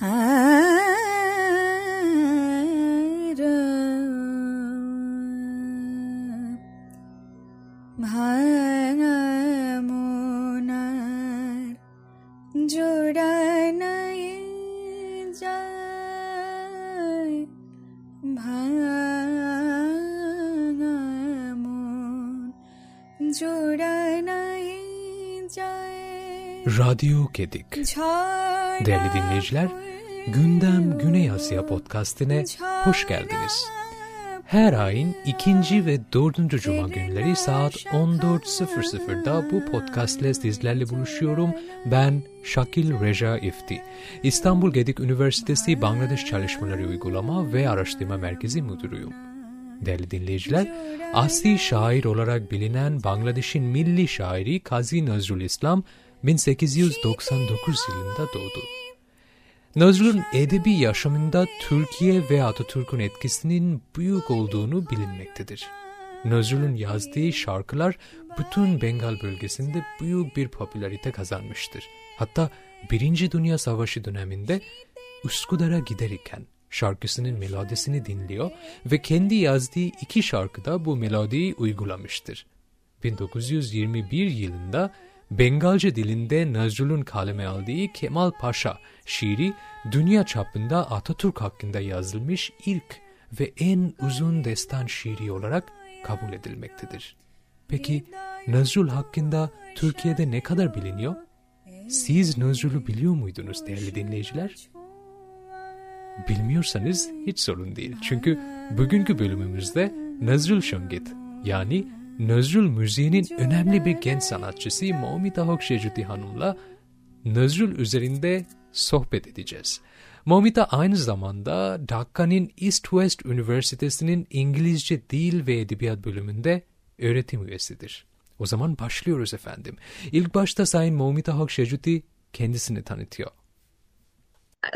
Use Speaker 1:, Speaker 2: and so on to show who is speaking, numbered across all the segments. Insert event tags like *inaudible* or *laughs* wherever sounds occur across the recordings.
Speaker 1: ভাঙার জোড়া নাই যায় ভাঙামন জোড়া নাই যায়
Speaker 2: রাদিও কেদিক। ঝড় Değerli dinleyiciler, Gündem Güney Asya podcastine hoş geldiniz. Her ayın ikinci ve dördüncü cuma günleri saat 14.00'da bu podcast ile sizlerle buluşuyorum. Ben Şakil Reja İfti. İstanbul Gedik Üniversitesi Bangladeş Çalışmaları Uygulama ve Araştırma Merkezi Müdürüyüm. Değerli dinleyiciler, asli şair olarak bilinen Bangladeş'in milli şairi Kazi Nazrul İslam 1899 yılında doğdu. Nazrul'un edebi yaşamında Türkiye ve Atatürk'ün etkisinin büyük olduğunu bilinmektedir. Nazrul'un yazdığı şarkılar bütün Bengal bölgesinde büyük bir popülarite kazanmıştır. Hatta Birinci Dünya Savaşı döneminde Üsküdar'a giderken şarkısının melodisini dinliyor ve kendi yazdığı iki şarkıda bu melodiyi uygulamıştır. 1921 yılında Bengalce dilinde Nazrul'un kaleme aldığı Kemal Paşa şiiri dünya çapında Atatürk hakkında yazılmış ilk ve en uzun destan şiiri olarak kabul edilmektedir. Peki Nazrul hakkında Türkiye'de ne kadar biliniyor? Siz Nazrul'u biliyor muydunuz değerli dinleyiciler? Bilmiyorsanız hiç sorun değil. Çünkü bugünkü bölümümüzde Nazrul Şongit yani Nazrul müziğinin önemli bir genç sanatçısı Momita Hokşecuti Hanım'la Nazrul üzerinde sohbet edeceğiz. Momita aynı zamanda Dhakka'nın East West Üniversitesi'nin İngilizce Dil ve Edebiyat bölümünde öğretim üyesidir. O zaman başlıyoruz efendim. İlk başta Sayın Momita Hokşecuti kendisini tanıtıyor.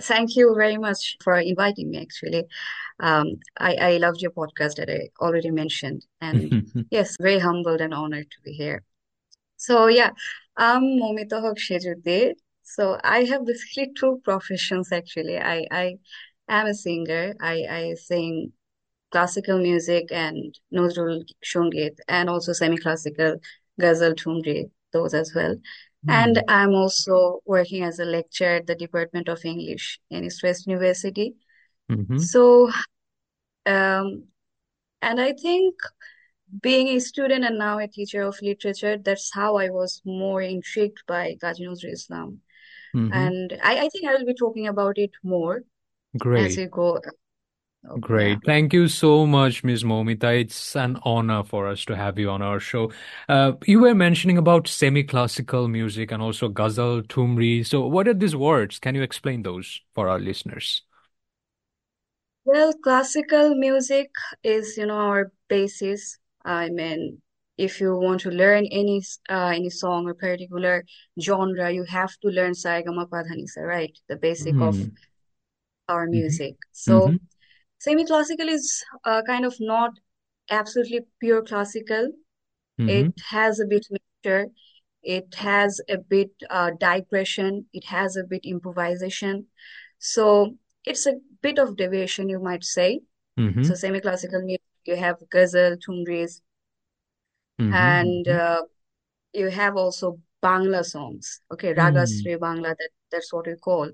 Speaker 3: Thank you very much for inviting me, actually. Um, I, I loved your podcast that I already mentioned. And *laughs* yes, very humbled and honored to be here. So, yeah, I'm Moumita Haque Shenjutee. So, I have basically two professions, actually. I, I am a singer. I, I sing classical music and Nazrul Shongit and also semi-classical Ghazal Thumri, those as well. And I'm also working as a lecturer at the Department of English in East West University.
Speaker 2: Mhm.
Speaker 3: So, um, and I think being a student and now a teacher of literature, that's how I was more intrigued by Kazi Nazrul Islam.
Speaker 2: Mhm.
Speaker 3: And I, I think I will be talking about it more
Speaker 2: Great.
Speaker 3: as we go. Oh,
Speaker 2: Great.
Speaker 3: yeah.
Speaker 2: Thank you so much, Ms. Moumita. It's an honor for us to have you on our show. Uh, you were mentioning about semi-classical music and also ghazal, thumri. So what are these words? Can you explain those for our listeners?
Speaker 3: Well, classical music is, you know, our basis. I mean, if you want to learn any uh, any song or particular genre, you have to learn Sa Re Ga Ma Pa Dha Ni Sa, right? The basic of
Speaker 2: Hmm.
Speaker 3: our
Speaker 2: Mhm.
Speaker 3: music. So,
Speaker 2: Mhm.
Speaker 3: semi-classical is uh, kind of not absolutely pure classical.
Speaker 2: Mhm.
Speaker 3: It has a bit mixture. It has a bit uh, digression. It has a bit improvisation. So it's a bit of deviation, you might say.
Speaker 2: Mhm.
Speaker 3: So semi-classical music, you have ghazal, thumris,
Speaker 2: Mhm.
Speaker 3: and
Speaker 2: Mhm.
Speaker 3: uh, you have also Bangla songs. Okay, Raga
Speaker 2: Hmm.
Speaker 3: Sri Bangla, that, that's what we call.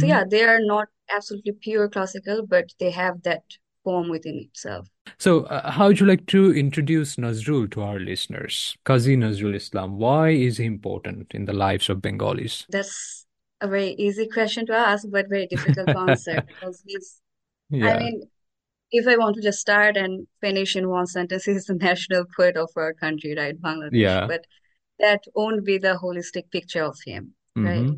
Speaker 3: So
Speaker 2: Mhm.
Speaker 3: yeah, they are not absolutely pure classical, but they have that form within itself.
Speaker 2: So, uh, how would you like to introduce Nazrul to our listeners? Kazi Nazrul Islam, why is he important in the lives of Bengalis?
Speaker 3: That's a very easy question to ask, but very difficult to answer *laughs* because he's, I mean, if I want to just start and finish in one sentence, *laughs* he's the national poet of our country, right? Bangladesh.
Speaker 2: Yeah.
Speaker 3: But that won't be the holistic picture of him, right?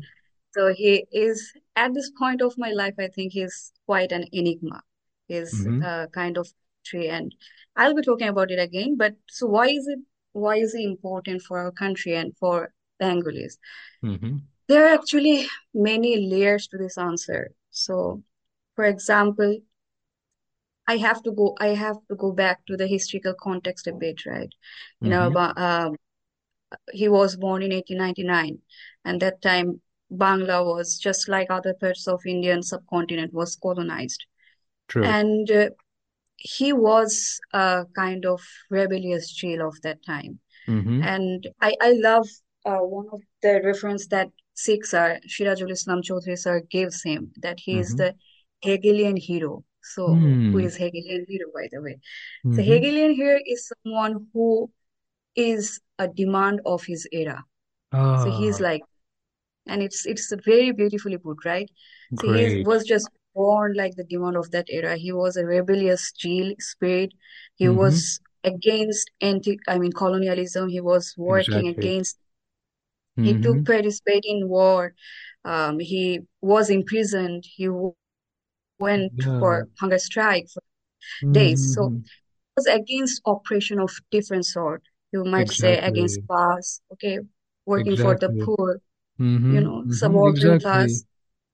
Speaker 3: So he is, at this point of my life, I think he's quite an enigma. He's
Speaker 2: Mhm.
Speaker 3: a kind of tree, and I'll be talking about it again. But so why is it, why is he important for our country and for Bengalis?
Speaker 2: Mhm.
Speaker 3: There are actually many layers to this answer. So, for example, I have to go, I have to go back to the historical context a bit, right? You know,
Speaker 2: Mhm.
Speaker 3: about, um, he was born in 1899, and that time Bangla was just like other parts of Indian subcontinent was colonized.
Speaker 2: True.
Speaker 3: And uh, he was a kind of rebellious jail of that time.
Speaker 2: Mm-hmm.
Speaker 3: And I, I love uh, one of the reference that Sikh sir, Serajul Islam Choudhury sir gives him, that he is
Speaker 2: Mm-hmm.
Speaker 3: the Hegelian hero. So
Speaker 2: Hmm.
Speaker 3: who is Hegelian hero, by the way? So
Speaker 2: Mm-hmm.
Speaker 3: Hegelian here is someone who is a demand of his era. So he's
Speaker 2: Ah,
Speaker 3: like, and it's it's very beautifully put, right? So he was just born like the demand of that era. He was a rebellious Jeel spirit. He
Speaker 2: Mm-hmm.
Speaker 3: was against anti, I mean, colonialism. He was working
Speaker 2: Exactly.
Speaker 3: against. He
Speaker 2: Mm-hmm.
Speaker 3: took part in war. Um, he was imprisoned. He went
Speaker 2: Yeah.
Speaker 3: for hunger strike for days. So
Speaker 2: Mm-hmm.
Speaker 3: was against oppression of different sort. You might say against
Speaker 2: Exactly.
Speaker 3: class, okay, working for the
Speaker 2: Exactly.
Speaker 3: Poor, you
Speaker 2: Mm-hmm.
Speaker 3: know,
Speaker 2: Mm-hmm.
Speaker 3: subaltern
Speaker 2: Exactly.
Speaker 3: class,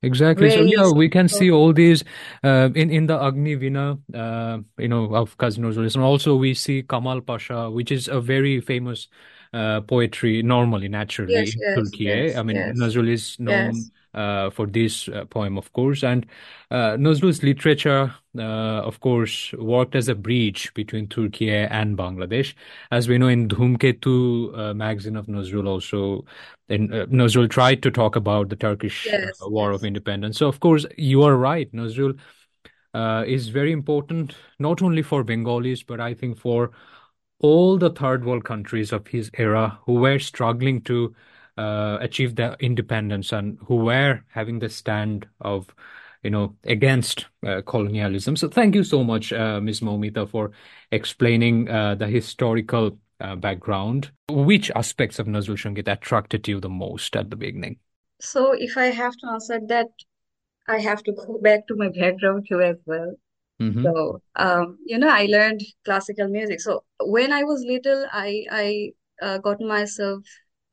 Speaker 2: Exactly. So yeah, we can
Speaker 3: So
Speaker 2: see all these uh, in in the Agni Veena, uh, you know, of Kazi Nazrul Islam. Also, we see Kamal Pasha, which is a very famous uh, poetry normally, naturally
Speaker 3: yes,
Speaker 2: in
Speaker 3: yes,
Speaker 2: Turkey. eh?
Speaker 3: yes,
Speaker 2: I mean,
Speaker 3: yes,
Speaker 2: Nazrul is known
Speaker 3: yes,
Speaker 2: uh, for this uh, poem, of course, and uh, Nazrul's literature, uh, of course, worked as a bridge between Turkey and Bangladesh. As we know, in Dhumketu uh, magazine of Nazrul, also uh, Nazrul tried to talk about the Turkish
Speaker 3: yes,
Speaker 2: War of Independence. So, of course, you are right. Nazrul uh, is very important not only for Bengalis, but I think for all the third world countries of his era who were struggling to uh, achieve their independence and who were having the stand of, you know, against uh, colonialism. So, thank you so much, uh, Ms. Moumita, for explaining uh, the historical uh, background. Which aspects of Nazrul Shongit attracted you the most at the beginning?
Speaker 3: So if I have to answer that, I have to go back to my background too as well.
Speaker 2: Mm-hmm.
Speaker 3: So, um, you know, I learned classical music. So when I was little, I I uh, got myself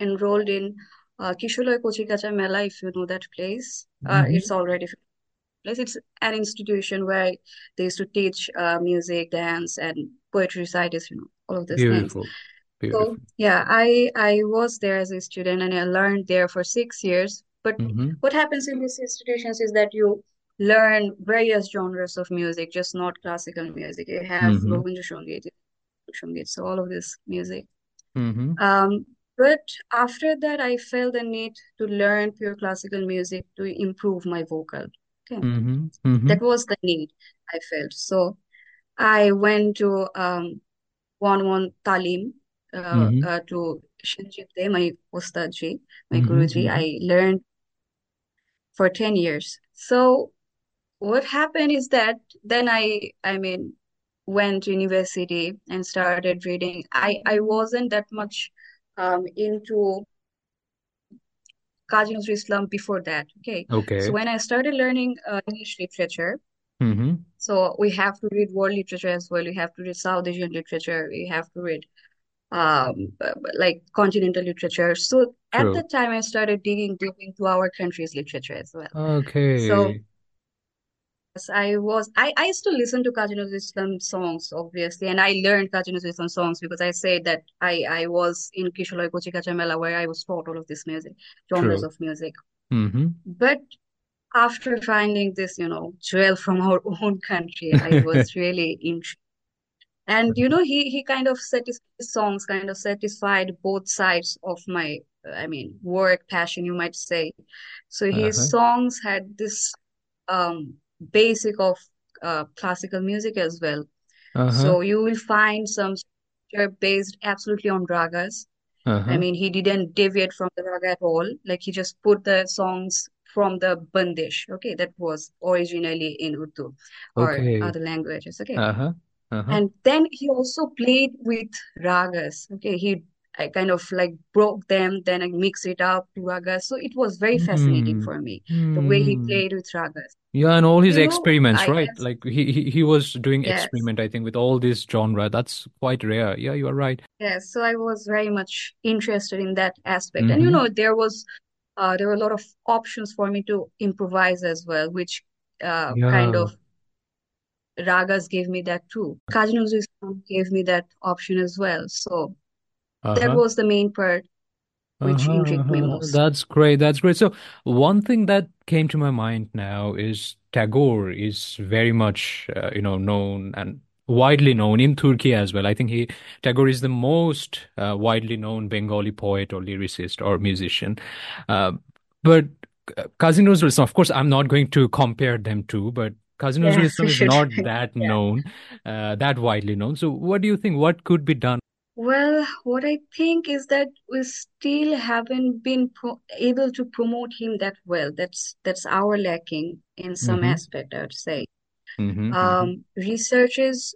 Speaker 3: enrolled in uh, Kisholoi Kochikacha Mela, if you know that place. Uh,
Speaker 2: Mm-hmm.
Speaker 3: it's already place. It's an institution where they used to teach uh, music, dance, and poetry recitals, you know, all of these things.
Speaker 2: Beautiful.
Speaker 3: So yeah, I I was there as a student and I learned there for six years. But
Speaker 2: Mm-hmm.
Speaker 3: what happens in these institutions is that you learn various genres of music, just not classical music. You have
Speaker 2: Mm-hmm.
Speaker 3: Rabindra Sangeet, Sangeet, so all of this music.
Speaker 2: Mm-hmm.
Speaker 3: Um, but after that, I felt the need to learn pure classical music to improve my vocal. Okay,
Speaker 2: Mm-hmm. Mm-hmm.
Speaker 3: that was the need I felt. So I went to um, one one talim uh,
Speaker 2: Mm-hmm.
Speaker 3: uh, to Shinjit De, my Ustad ji, my
Speaker 2: Mm-hmm.
Speaker 3: Guruji.
Speaker 2: Mm-hmm.
Speaker 3: I learned for 10 years. So what happened is that then I, I mean, went to university and started reading. I, I wasn't that much um, into Kazi Nazrul Islam before that. Okay.
Speaker 2: Okay.
Speaker 3: So when I started learning uh, English literature,
Speaker 2: Mm-hmm.
Speaker 3: so we have to read world literature as well. We have to read South Asian literature. We have to read um, like continental literature. So at the time, I started digging deep into our country's literature as well.
Speaker 2: Okay.
Speaker 3: yes, I was I, I used to listen to Kazi Nazrul Islam songs, obviously, and I learned Kazi Nazrul Islam songs because I said that I, I was in Kisholoi Kochikacha Mela where I was taught all of this music, genres
Speaker 2: True.
Speaker 3: of music.
Speaker 2: Mm-hmm.
Speaker 3: But after finding this, you know, jewel from our *laughs* own country, I was *laughs* really intrigued. And you know, he he kind of satisfied songs kind of satisfied both sides of my, I mean, work passion, you might say. So his
Speaker 2: Uh-huh.
Speaker 3: songs had this um basic of uh, classical music as well.
Speaker 2: Uh-huh.
Speaker 3: So you will find some structure based absolutely on ragas. I
Speaker 2: Uh-huh.
Speaker 3: mean, he didn't deviate from the raga at all. Like he just put the songs from the Bandish, okay, that was originally in Urdu or
Speaker 2: Okay.
Speaker 3: other languages, okay.
Speaker 2: Uh-huh. Uh-huh.
Speaker 3: And then he also played with ragas. Okay, he I kind of like broke them, then I mixed it up to ragas. So it was very fascinating
Speaker 2: Mm.
Speaker 3: for me, the way he
Speaker 2: Mm.
Speaker 3: played with ragas.
Speaker 2: Yeah, and all his
Speaker 3: You
Speaker 2: experiments,
Speaker 3: I
Speaker 2: right?
Speaker 3: guess
Speaker 2: Like he, he he was doing
Speaker 3: yes,
Speaker 2: experiment, I think, with all this genre. That's quite rare. Yeah, you are right.
Speaker 3: yes. So I was very much interested in that aspect. And you
Speaker 2: Mm-hmm.
Speaker 3: know, there was uh there were a lot of options for me to improvise as well, which uh kind of ragas gave me that too. Kazi Nazrul gave me that option as well. So that
Speaker 2: Uh-huh.
Speaker 3: was the main part. which uh-huh, intrigued me uh-huh. most.
Speaker 1: That's great. That's great. So one thing that came to my mind now is Tagore is very much, uh, you know, known and widely known in Turkey as well. I think he Tagore is the most uh, widely known Bengali poet or lyricist or musician. Uh, but uh, Kazi Nazrul Islam, of course, I'm not going to compare them two, but Kazi Nazrul Islam is *laughs* not that yeah. known, uh, that widely known. So, what do you think? What could be done?
Speaker 3: Well, what I think is that we still haven't been pro- able to promote him that well. That's that's our lacking in some mm-hmm. aspect, I would say. Mm-hmm, mm-hmm. um, researches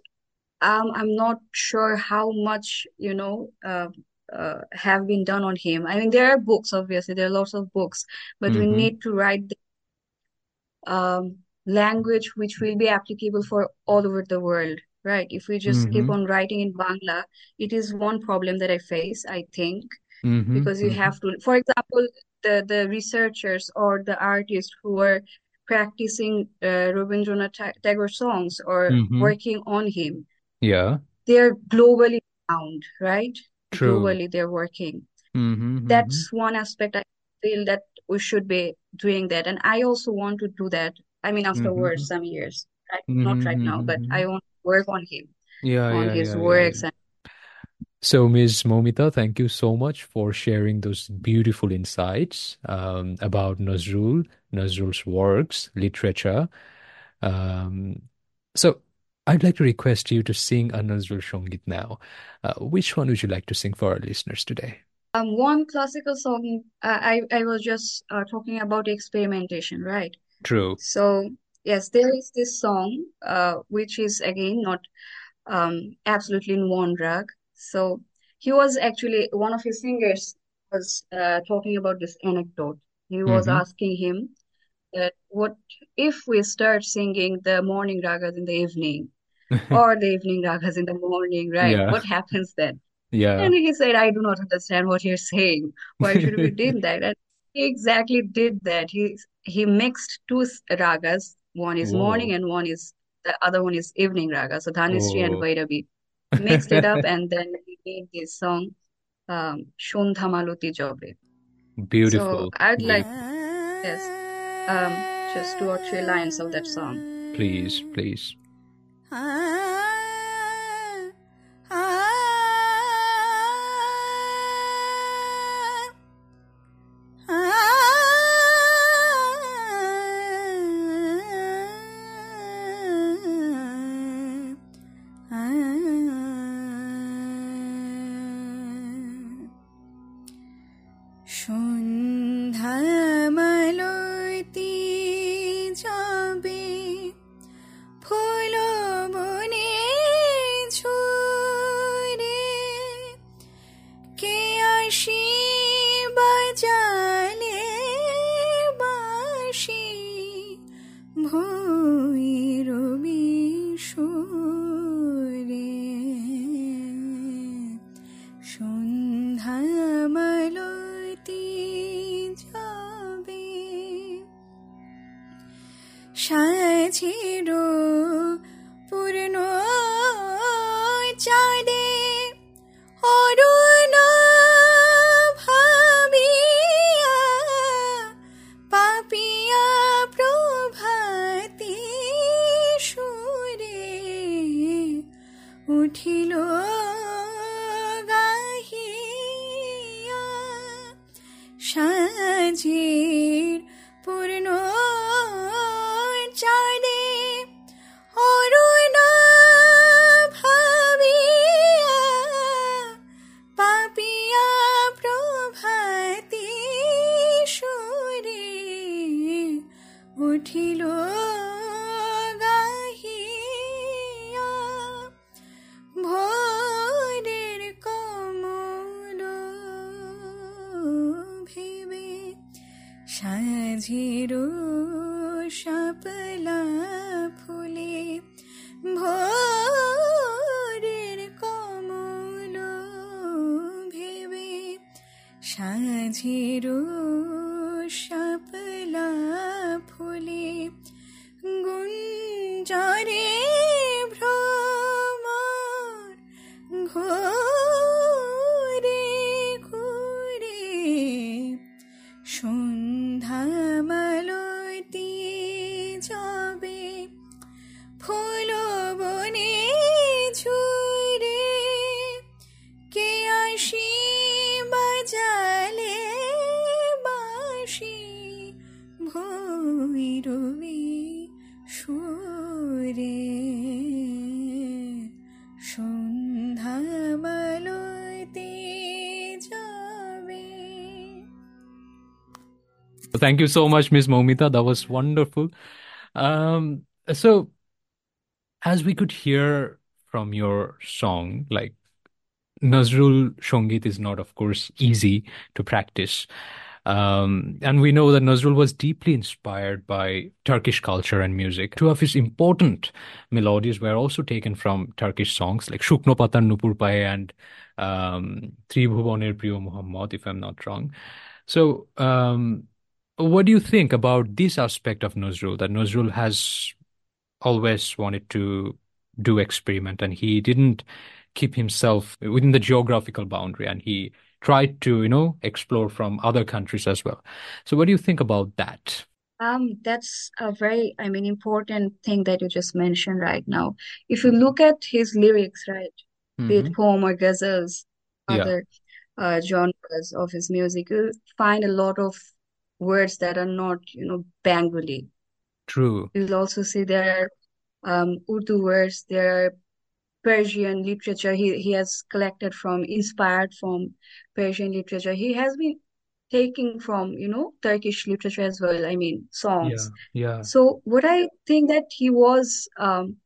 Speaker 3: um, i'm not sure how much you know uh, uh, have been done on him i mean there are books obviously there are lots of books but we mm-hmm. need to write the um, language which will be applicable for all over the world right if we just keep on writing in bangla it is one problem that i face i think because you have to for example the the researchers or the artists who are practicing uh, Rabindranath Tagore songs or mm-hmm. working on him.
Speaker 1: Yeah.
Speaker 3: They're globally found, right? True. Globally, they're working. Mm-hmm, mm-hmm. That's mm-hmm. one aspect I feel that we should be doing that. And I also want to do that. I mean, afterwards, mm-hmm. some years, right? not right now, but mm-hmm. I want work on him,
Speaker 1: yeah,
Speaker 3: on
Speaker 1: yeah,
Speaker 3: his
Speaker 1: yeah,
Speaker 3: works
Speaker 1: yeah. and so, Ms. Moumita, thank you so much for sharing those beautiful insights um, about Nazrul, Nazrul's works, literature. Um, so, I'd like to request you to sing a Nazrul Shongit now. Uh, which one would you like to sing for our listeners today?
Speaker 3: Um, one classical song, uh, I, I was just uh, talking about experimentation, right?
Speaker 1: True.
Speaker 3: So, yes, there is this song, uh, which is again not um, absolutely in one rag, so he was actually one of his singers was uh, talking about this anecdote. He was mm-hmm. asking him that what if we start singing the morning ragas in the evening *laughs* or the evening ragas in the morning, right? Yeah. What happens then?
Speaker 1: Yeah.
Speaker 3: And he said, I do not understand what you're saying. Why should we *laughs* do that? And he exactly did that. He he mixed two ragas. One is Whoa. morning and one is the other one is evening raga. So Dhanisri and Bhairavi *laughs* mixed it up, and then we made this song, um, Shondha Jobe.
Speaker 1: Beautiful.
Speaker 3: So I'd like, yes, um, just two or three lines of that song.
Speaker 1: Please, please. উঠিল গাহিয়া সাজি
Speaker 2: Thank you so much, Miss Moumita. That was wonderful. Um, so, as we could hear from your song, like Nazrul Shongit is not, of course, easy to practice. Um, and we know that Nazrul was deeply inspired by Turkish culture and music. Two of his important melodies were also taken from Turkish songs like Shukno Patar Nupur Paye and um, Tribhuvaner Priyo Muhammad, if I'm not wrong. So, um, what do you think about this aspect of Nazrul, that Nazrul has always wanted to do experiment and he didn't keep himself within the geographical boundary and he tried to, you know, explore from other countries as well. So what do you think about that?
Speaker 3: Um, that's a very, I mean, important thing that you just mentioned right now. If you look at his lyrics, right, mm-hmm. be it poem or ghazals, other yeah. uh, genres of his music, you'll find a lot of words that are not, you know, Bengali.
Speaker 2: True.
Speaker 3: You'll also see there are um, Urdu words, there are Persian literature he, he has collected from, inspired from Persian literature. He has been taking from, you know, Turkish literature as well. I mean, songs.
Speaker 2: Yeah. yeah.
Speaker 3: So what I think that he was, um,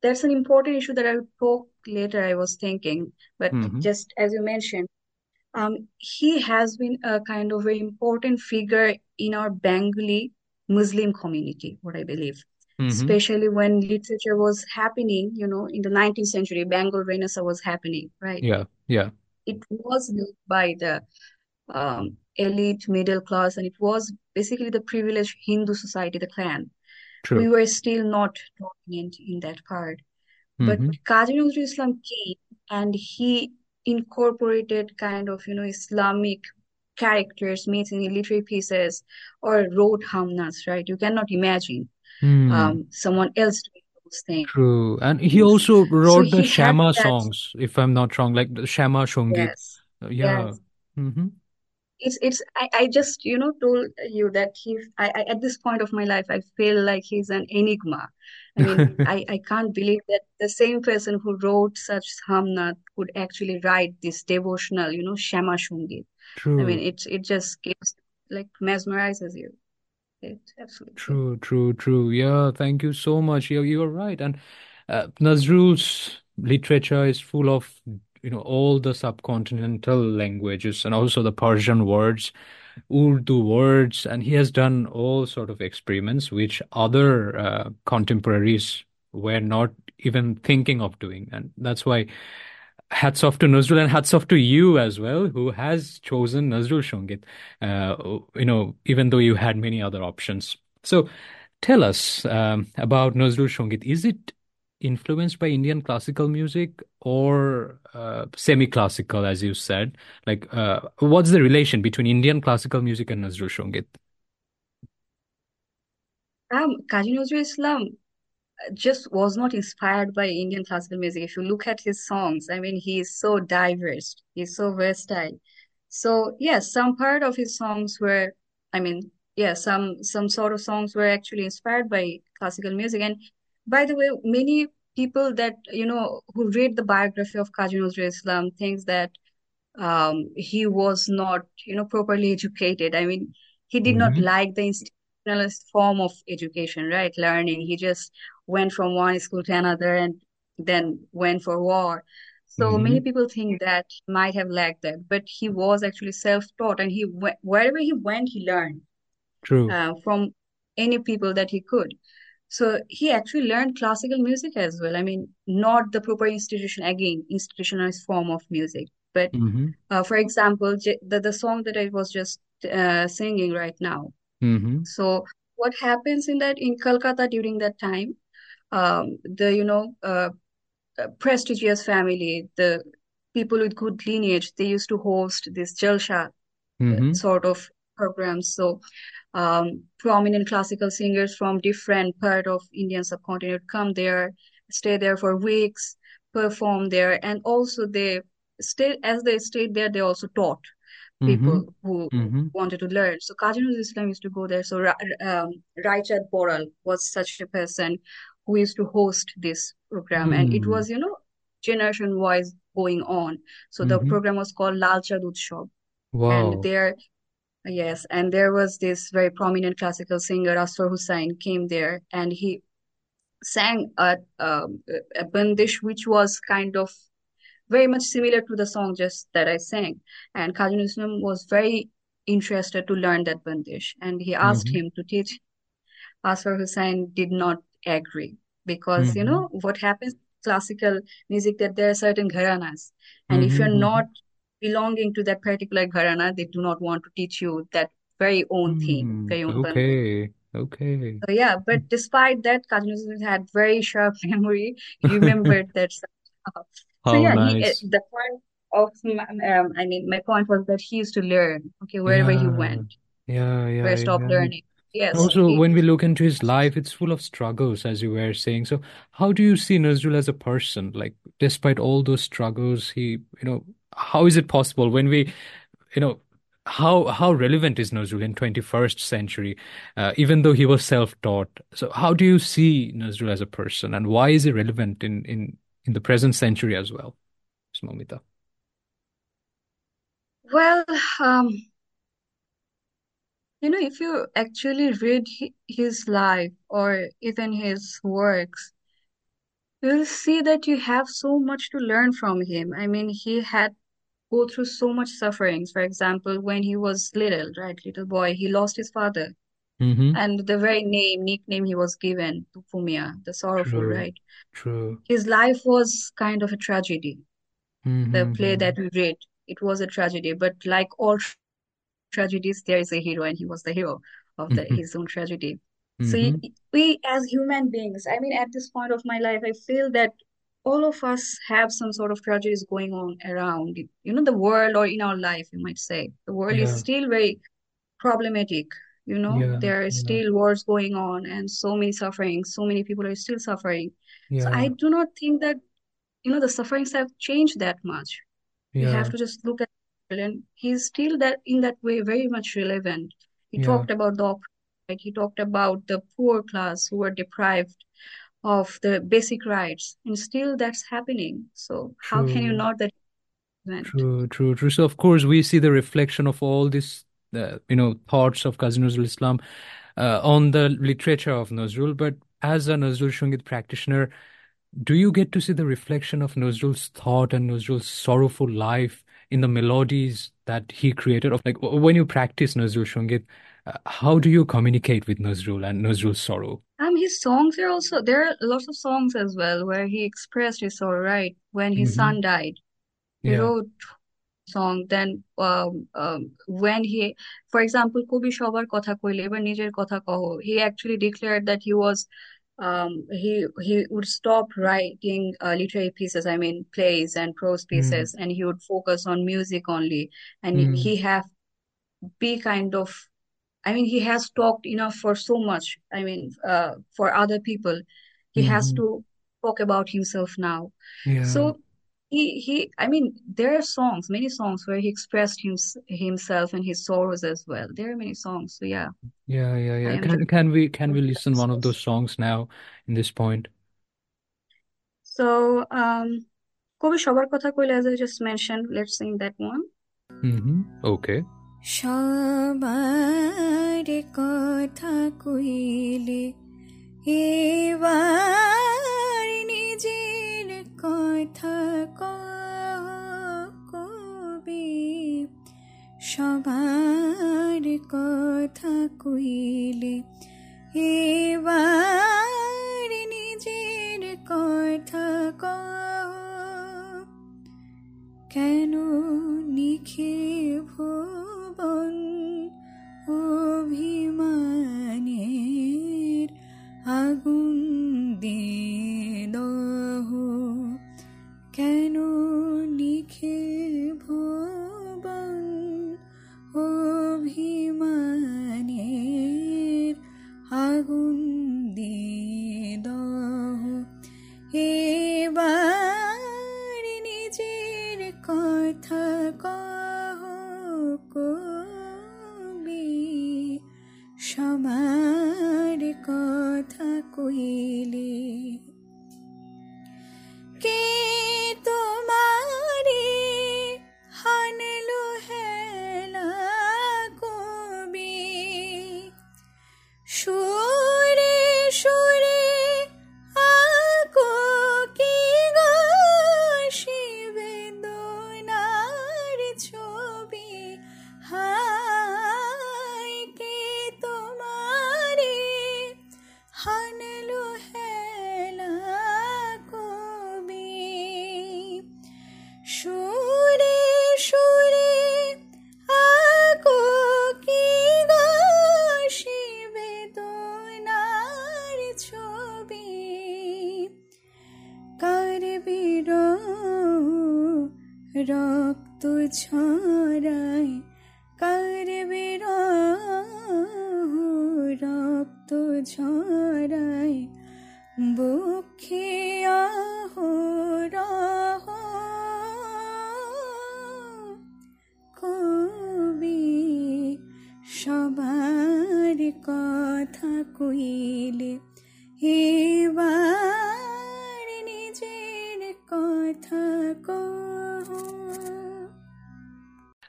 Speaker 3: that's an important issue that I will talk later. I was thinking, but mm-hmm. just as you mentioned, um, he has been a kind of very important figure in our Bengali Muslim community, what I believe. Mm-hmm. especially when literature was happening, you know, in the 19th century, Bengal Renaissance was happening, right?
Speaker 2: Yeah, yeah.
Speaker 3: It was built by the um, elite middle class, and it was basically the privileged Hindu society, the clan.
Speaker 2: True.
Speaker 3: We were still not dominant in that part. Mm-hmm. But Kazi Nazrul Islam came and he incorporated kind of, you know, Islamic characters, myths in literary pieces, or wrote hamnas, right? You cannot imagine mm. um, someone else doing those things.
Speaker 2: True, and he also wrote so the Shyama songs, if I'm not wrong, like the Shyama Shongit.
Speaker 3: Yes.
Speaker 2: Yeah.
Speaker 3: Yes. Mm-hmm. It's it's I, I just you know told you that he I, I at this point of my life I feel like he's an enigma. I mean *laughs* I, I can't believe that the same person who wrote such hamna could actually write this devotional you know Shyama Shongit.
Speaker 2: True.
Speaker 3: I mean it it just gives like mesmerizes you it absolutely
Speaker 2: true true true yeah thank you so much you're, you're right and uh, nazrul's literature is full of you know all the subcontinental languages and also the persian words urdu words and he has done all sort of experiments which other uh, contemporaries were not even thinking of doing and that's why hats off to Nazrul and hats off to you as well, who has chosen Nazrul Shongit, uh, you know, even though you had many other options. So tell us um, about Nazrul Shongit. Is it influenced by Indian classical music or uh, semi-classical, as you said? Like, uh, what's the relation between Indian classical music and Nazrul Shongit?
Speaker 3: Um, Kazi Nazrul Islam just was not inspired by Indian classical music. If you look at his songs, I mean, he is so diverse, he's so versatile. So yes, some part of his songs were, I mean, yeah, some some sort of songs were actually inspired by classical music. And by the way, many people that you know who read the biography of Kazi Nazrul Islam thinks that um, he was not, you know, properly educated. I mean, he did mm-hmm. not like the institutionalist form of education, right? Learning. He just went from one school to another and then went for war. So mm-hmm. many people think that might have lacked that, but he was actually self-taught, and he went, wherever he went, he learned.
Speaker 2: True.
Speaker 3: Uh, from any people that he could. So he actually learned classical music as well. I mean, not the proper institution again, institutionalized form of music, but mm-hmm. uh, for example, the the song that I was just uh, singing right now.
Speaker 2: Mm-hmm.
Speaker 3: So what happens in that in Kolkata during that time? um, the you know uh, uh, prestigious family, the people with good lineage, they used to host this jalsa mm-hmm. sort of programs. So um, prominent classical singers from different part of Indian subcontinent come there, stay there for weeks, perform there, and also they stay as they stayed there. They also taught. people mm-hmm. who mm-hmm. wanted to learn. So Kazi Nazrul Islam used to go there. So um, Raichand Boral was such a person who used to host this program, mm. and it was you know generation wise going on. So the mm-hmm. program was called Lal Utsav. Wow. And there, yes, and there was this very prominent classical singer Asfar Hussain came there, and he sang a, um, a bandish which was kind of very much similar to the song just that I sang. And Kazi Islam was very interested to learn that bandish, and he asked mm-hmm. him to teach. Asfar Hussain did not agree because mm-hmm. you know what happens classical music that there are certain gharanas and mm-hmm. if you're mm-hmm. not belonging to that particular gharana they do not want to teach you that very own thing
Speaker 2: mm, very own okay okay
Speaker 3: so yeah but despite that Kazi had very sharp *laughs* memory he remembered *laughs* that stuff. so yeah nice. he, the point of um, i mean my point was that he used to learn okay wherever yeah. he went
Speaker 2: yeah yeah
Speaker 3: where stop
Speaker 2: yeah.
Speaker 3: learning Yes.
Speaker 2: Also, he, when we look into his life, it's full of struggles, as you were saying. So, how do you see Nazrul as a person? Like, despite all those struggles, he, you know, how is it possible when we, you know, how how relevant is Nazrul in 21st century, uh, even though he was self-taught? So, how do you see Nazrul as a person, and why is he relevant in in in the present century as well, Moumita?
Speaker 3: Well, um, you know, if you actually read his life or even his works, you'll see that you have so much to learn from him. I mean, he had go through so much sufferings. For example, when he was little, right, little boy, he lost his father.
Speaker 2: Mm-hmm.
Speaker 3: And the very name, nickname he was given to Dukhu Mia, the sorrowful,
Speaker 2: True.
Speaker 3: right?
Speaker 2: True.
Speaker 3: His life was kind of a tragedy.
Speaker 2: Mm-hmm.
Speaker 3: The play that we read, it was a tragedy. But like all tragedies, there is a hero, and he was the hero of the, mm-hmm. his own tragedy. So
Speaker 2: mm-hmm.
Speaker 3: we, as human beings, I mean, at this point of my life, I feel that all of us have some sort of tragedies going on around, you know, the world or in our life, you might say. The world yeah. is still very problematic. You know,
Speaker 2: yeah,
Speaker 3: there are
Speaker 2: yeah.
Speaker 3: still wars going on and so many suffering. So many people are still suffering. So I do not think that, you know, the sufferings have changed that much. you have to just look at and he's still that in that way very much relevant. He talked about the right? He talked about the poor class who were deprived of the basic rights, and still that's happening. So how can you not that
Speaker 2: True, true, true. So of course we see the reflection of all these, uh, you know, thoughts of Kazi Nazrul Islam uh, on the literature of Nazrul. But as a Nazrul Shongit practitioner, do you get to see the reflection of Nazrul's thought and Nazrul's sorrowful life in the melodies that he created? Of like when you practice Nazrul Shongit, uh, how do you communicate with Nazrul and Nazrul's sorrow?
Speaker 3: Um, his songs are also there are lots of songs as well where he expressed his sorrow. Right when his
Speaker 2: mm-hmm.
Speaker 3: son died, he
Speaker 2: yeah.
Speaker 3: wrote song. Then um, um, when he, for example, Kobi Shobar Kotha Koile, এবার নিজের কথা কহ, he actually declared that he was um, he he would stop writing uh, literary pieces, I mean plays and prose hmm. pieces, mm. and he would focus on music only. And mm. he have be kind of, I mean, he has talked enough for so much. I mean, uh, for other people, he mm-hmm. has to talk about himself now.
Speaker 2: Yeah.
Speaker 3: So he he i mean there are songs many songs where he expressed him, himself and his sorrows as well there are many songs so yeah
Speaker 2: yeah yeah yeah can, can we can we listen one of those songs now in this point
Speaker 3: so um কবি সবার কথা কইলে as i just mentioned let's sing that one
Speaker 2: mm-hmm. okay
Speaker 1: সবার কথা কইলে এবার নিজের কথা কবি সবার কথা কইলে এবার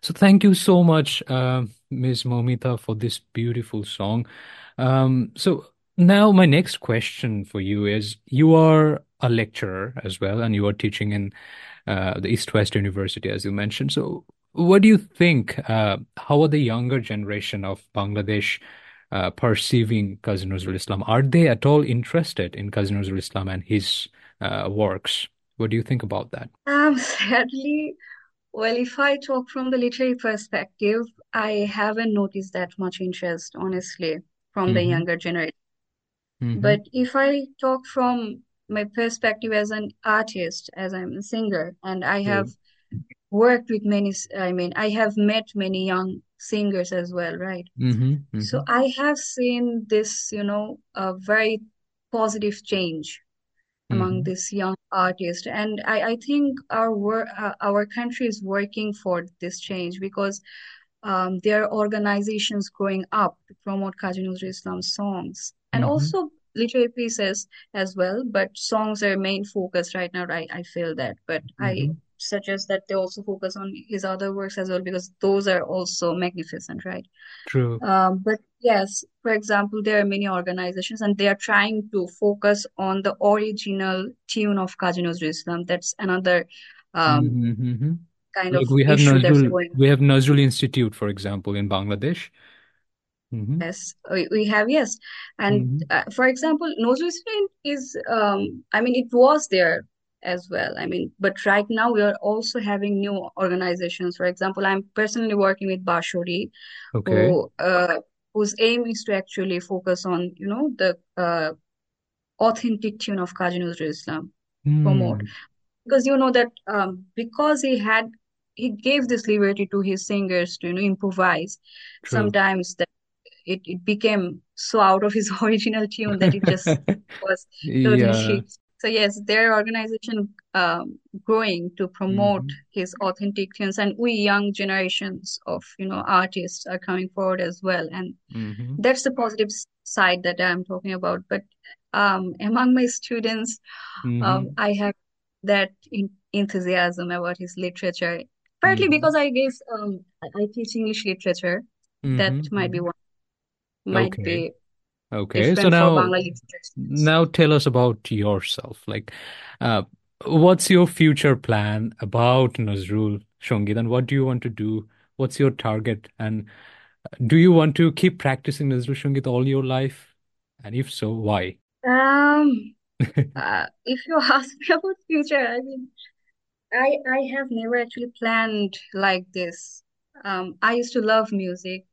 Speaker 2: So thank you so much, uh, Ms. Moumita, for this beautiful song. Um, so now my next question for you is: You are a lecturer as well, and you are teaching in uh, the East West University, as you mentioned. So, what do you think? Uh, how are the younger generation of Bangladesh uh, perceiving Kazi Nazrul Islam? Are they at all interested in Kazi Nazrul Islam and his uh, works? What do you think about that?
Speaker 3: Um, *laughs* sadly, well, if I talk from the literary perspective, I haven't noticed that much interest, honestly, from the
Speaker 2: Mhm.
Speaker 3: younger generation.
Speaker 2: Mhm.
Speaker 3: But if I talk from my perspective as an artist, as I'm a singer, and I have worked with many, I mean, I have met many young singers as well, right?
Speaker 2: Mhm.
Speaker 3: So
Speaker 2: Mhm.
Speaker 3: I have seen this, you know, a very positive change among
Speaker 2: Mhm.
Speaker 3: this young artist, and I, I think our work, uh, our country is working for this change because um, there are organizations growing up to promote Kazi Nazrul Islam songs and
Speaker 2: Mhm.
Speaker 3: also literary pieces as well. But songs are main focus right now. I, I feel that, but I
Speaker 2: Mhm.
Speaker 3: as that they also focus on his other works as well because those are also magnificent, right?
Speaker 2: True.
Speaker 3: Um, but yes, for example, there are many organizations and they are trying to focus on the original tune of Nazrul Islam. That's another um,
Speaker 2: Mhm. Mhm.
Speaker 3: kind
Speaker 2: Like
Speaker 3: of
Speaker 2: we have Nazrul, we have Nazrul Institute, for example, in Bangladesh. Mhm.
Speaker 3: Yes, we, we have, yes. And
Speaker 2: Mhm.
Speaker 3: uh, for example, Nazrul Institute is, um, I mean, it was there as well. I mean, but right now we are also having new organizations. For example, I'm personally working with Bashori,
Speaker 2: Okay.
Speaker 3: who uh, whose aim is to actually focus on, you know, the uh, authentic tune of Nazrul Islam, promote.
Speaker 2: Hmm.
Speaker 3: Because you know that um, because he had he gave this liberty to his singers to, you know, improvise.
Speaker 2: True.
Speaker 3: Sometimes that it, it became so out of his *laughs* original tune that it just *laughs* was totally
Speaker 2: Yeah.
Speaker 3: So yes, their organization um, growing to promote
Speaker 2: Mhm.
Speaker 3: his authentic tunes, and we young generations of you know artists are coming forward as well, and
Speaker 2: Mhm.
Speaker 3: that's the positive side that I'm talking about. But um, among my students, um,
Speaker 2: Mhm.
Speaker 3: I have that in enthusiasm about his literature, partly
Speaker 2: Mhm.
Speaker 3: because I guess um, I teach English literature. That
Speaker 2: Mhm.
Speaker 3: might be
Speaker 2: Mhm.
Speaker 3: one might
Speaker 2: Okay.
Speaker 3: be
Speaker 2: Okay. So now,
Speaker 3: Bangla literature students.
Speaker 2: now tell us about yourself. Like, uh, what's your future plan about Nazrul Shongit and what do you want to do? What's your target? And do you want to keep practicing Nazrul Shongit all your life? And if so, why?
Speaker 3: Um, *laughs* uh, if you *laughs* ask me about future, I mean, I I have never actually planned like this. Um, I used to love music.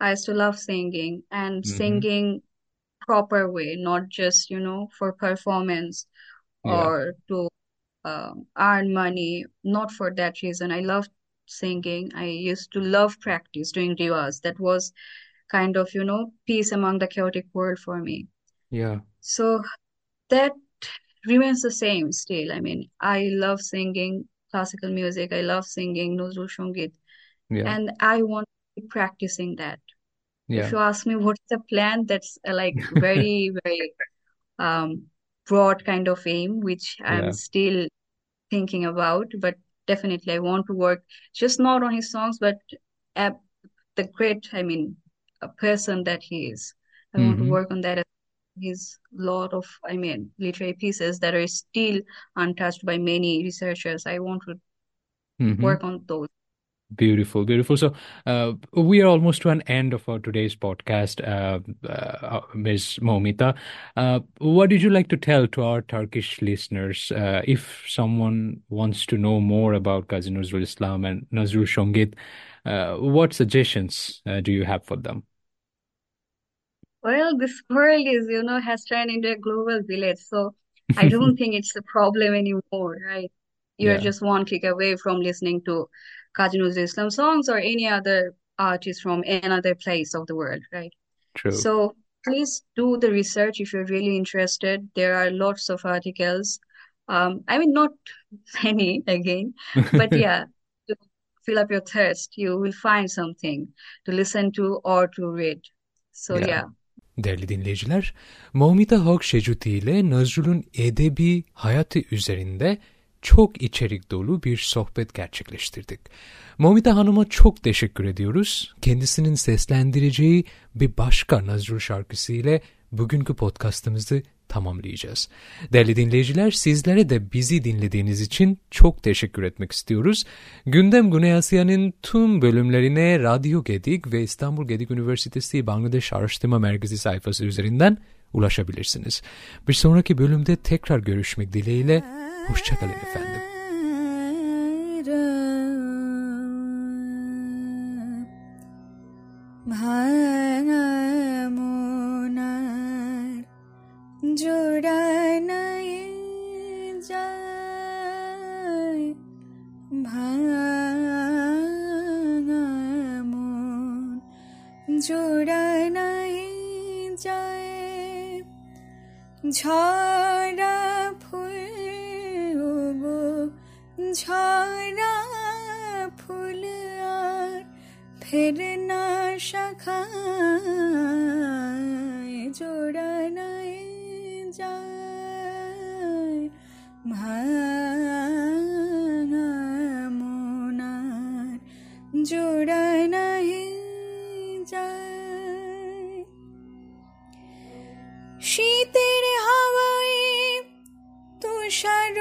Speaker 3: I used to love singing and
Speaker 2: hmm
Speaker 3: singing proper way, not just, you know, for performance
Speaker 2: Yeah.
Speaker 3: or to um, earn money. Not for that reason. I loved singing. I used to love practice doing riyaz. That was kind of, you know, peace among the chaotic world for me.
Speaker 2: Yeah.
Speaker 3: So that remains the same still. I mean, I love singing classical music. I love singing Nazrul Shongit,
Speaker 2: Yeah.
Speaker 3: and I want to keep practicing that. If you ask me what's the plan, that's uh, like very, *laughs* very um, broad kind of aim, which I'm
Speaker 2: Yeah.
Speaker 3: still thinking about. But definitely, I want to work just not on his songs, but at the great, I mean, a person that he is. I want to
Speaker 2: hmm
Speaker 3: work on that. His lot of, I mean, literary pieces that are still untouched by many researchers. I want to
Speaker 2: hmm
Speaker 3: work on those.
Speaker 2: Beautiful, beautiful. So, uh, we are almost to an end of our today's podcast, uh, uh, Ms. Moumita. Uh, what did you like to tell to our Turkish listeners uh, if someone wants to know more about Kazi Nazrul Islam and Nazrul Shongit? Uh, what suggestions uh, do you have for them?
Speaker 3: Well, this world is, you know, has turned into a global village, so I don't *laughs* think it's a problem anymore, right? you're
Speaker 2: Yeah.
Speaker 3: just one click away from listening to Kazi Nazrul Islam songs or any other artist from another place of the world, right?
Speaker 2: True.
Speaker 3: So please do the research if you're really interested. There are lots of articles. Um, I mean, not *laughs* many again, but *laughs* yeah, to fill up your thirst, you will find something to listen to or to read. So
Speaker 2: Yeah.
Speaker 3: yeah.
Speaker 2: Değerli dinleyiciler, Moumita Haque Shenjutee ile Nazrul'un edebi hayatı üzerinde çok içerik dolu bir sohbet gerçekleştirdik. Maumita Hanım'a çok teşekkür ediyoruz. Kendisinin seslendireceği bir başka Nazrul şarkısı ile bugünkü podcastımızı tamamlayacağız. Değerli dinleyiciler sizlere de bizi dinlediğiniz için çok teşekkür etmek istiyoruz. Gündem Güney Asya'nın tüm bölümlerine Radyo Gedik ve İstanbul Gedik Üniversitesi Bangladeş Araştırma Merkezi sayfası üzerinden ulaşabilirsiniz. Bir sonraki bölümde tekrar görüşmek dileğiyle hoşçakalın efendim.
Speaker 1: Bhana জোড়ানায় যায় ভাঙামোন। জোড়ানায় যায় ঝরা ফুল গো ঝরা ফুল আর ফের না শাখায়। জোড়া নাই যায়। ভাঙা মোনার জোড়া নাই যায়। শীতের হাওয়ায় তুষার